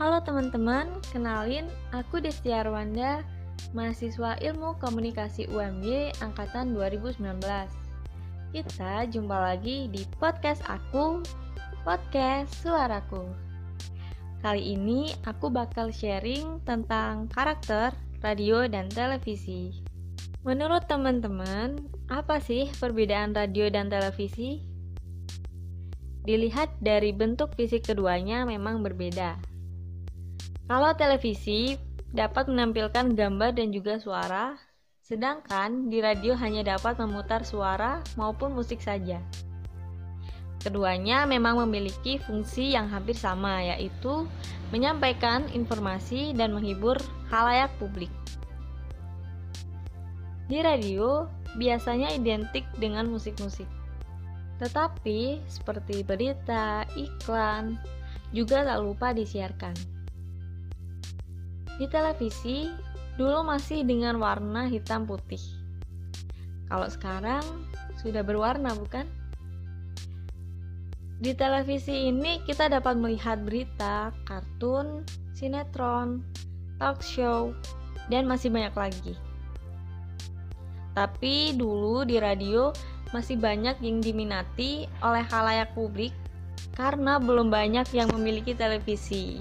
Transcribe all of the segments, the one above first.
Halo teman-teman, kenalin aku Desti Arwanda, mahasiswa Ilmu Komunikasi UMY angkatan 2019. Kita jumpa lagi di podcast aku, podcast Suaraku. Kali ini aku bakal sharing tentang karakter radio dan televisi. Menurut teman-teman, apa sih perbedaan radio dan televisi? Dilihat dari bentuk fisik keduanya memang berbeda. Kalau televisi dapat menampilkan gambar dan juga suara, sedangkan di radio hanya dapat memutar suara maupun musik saja. Keduanya memang memiliki fungsi yang hampir sama, yaitu menyampaikan informasi dan menghibur halayak publik. Di radio biasanya identik dengan musik-musik, tetapi seperti berita, iklan, juga tak lupa disiarkan. Di televisi, dulu masih dengan warna hitam putih. Kalau sekarang sudah berwarna, bukan? Di televisi ini kita dapat melihat berita, kartun, sinetron, talk show, dan masih banyak lagi. Tapi dulu di radio masih banyak yang diminati oleh halayak publik karena belum banyak yang memiliki televisi.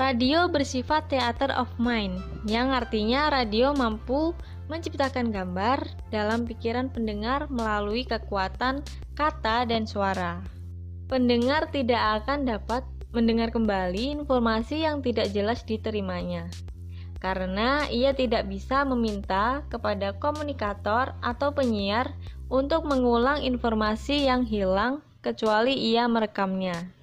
Radio bersifat theater of mind, yang artinya radio mampu menciptakan gambar dalam pikiran pendengar melalui kekuatan kata dan suara. Pendengar tidak akan dapat mendengar kembali informasi yang tidak jelas diterimanya, karena ia tidak bisa meminta kepada komunikator atau penyiar untuk mengulang informasi yang hilang kecuali ia merekamnya.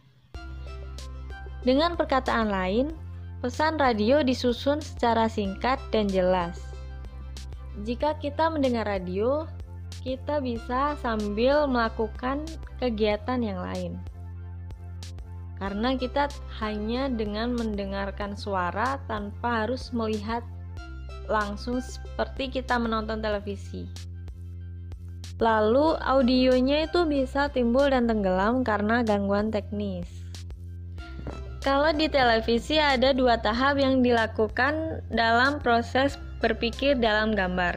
Dengan perkataan lain, pesan radio disusun secara singkat dan jelas. Jika kita mendengar radio, kita bisa sambil melakukan kegiatan yang lain. Karena kita hanya dengan mendengarkan suara tanpa harus melihat langsung seperti kita menonton televisi. Lalu audionya itu bisa timbul dan tenggelam karena gangguan teknis. Kalau di televisi ada dua tahap yang dilakukan dalam proses berpikir dalam gambar.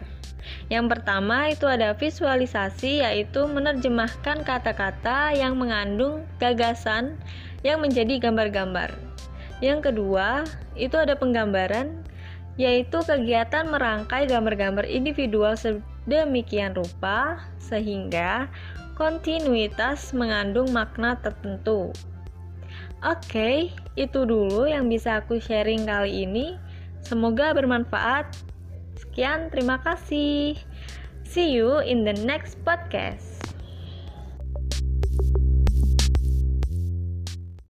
Yang pertama itu ada visualisasi yaitu menerjemahkan kata-kata yang mengandung gagasan yang menjadi gambar-gambar. Yang kedua, itu ada penggambaran yaitu kegiatan merangkai gambar-gambar individual sedemikian rupa sehingga kontinuitas mengandung makna tertentu. Oke, itu dulu yang bisa aku sharing kali ini. Semoga bermanfaat. Sekian, terima kasih. See you in the next podcast.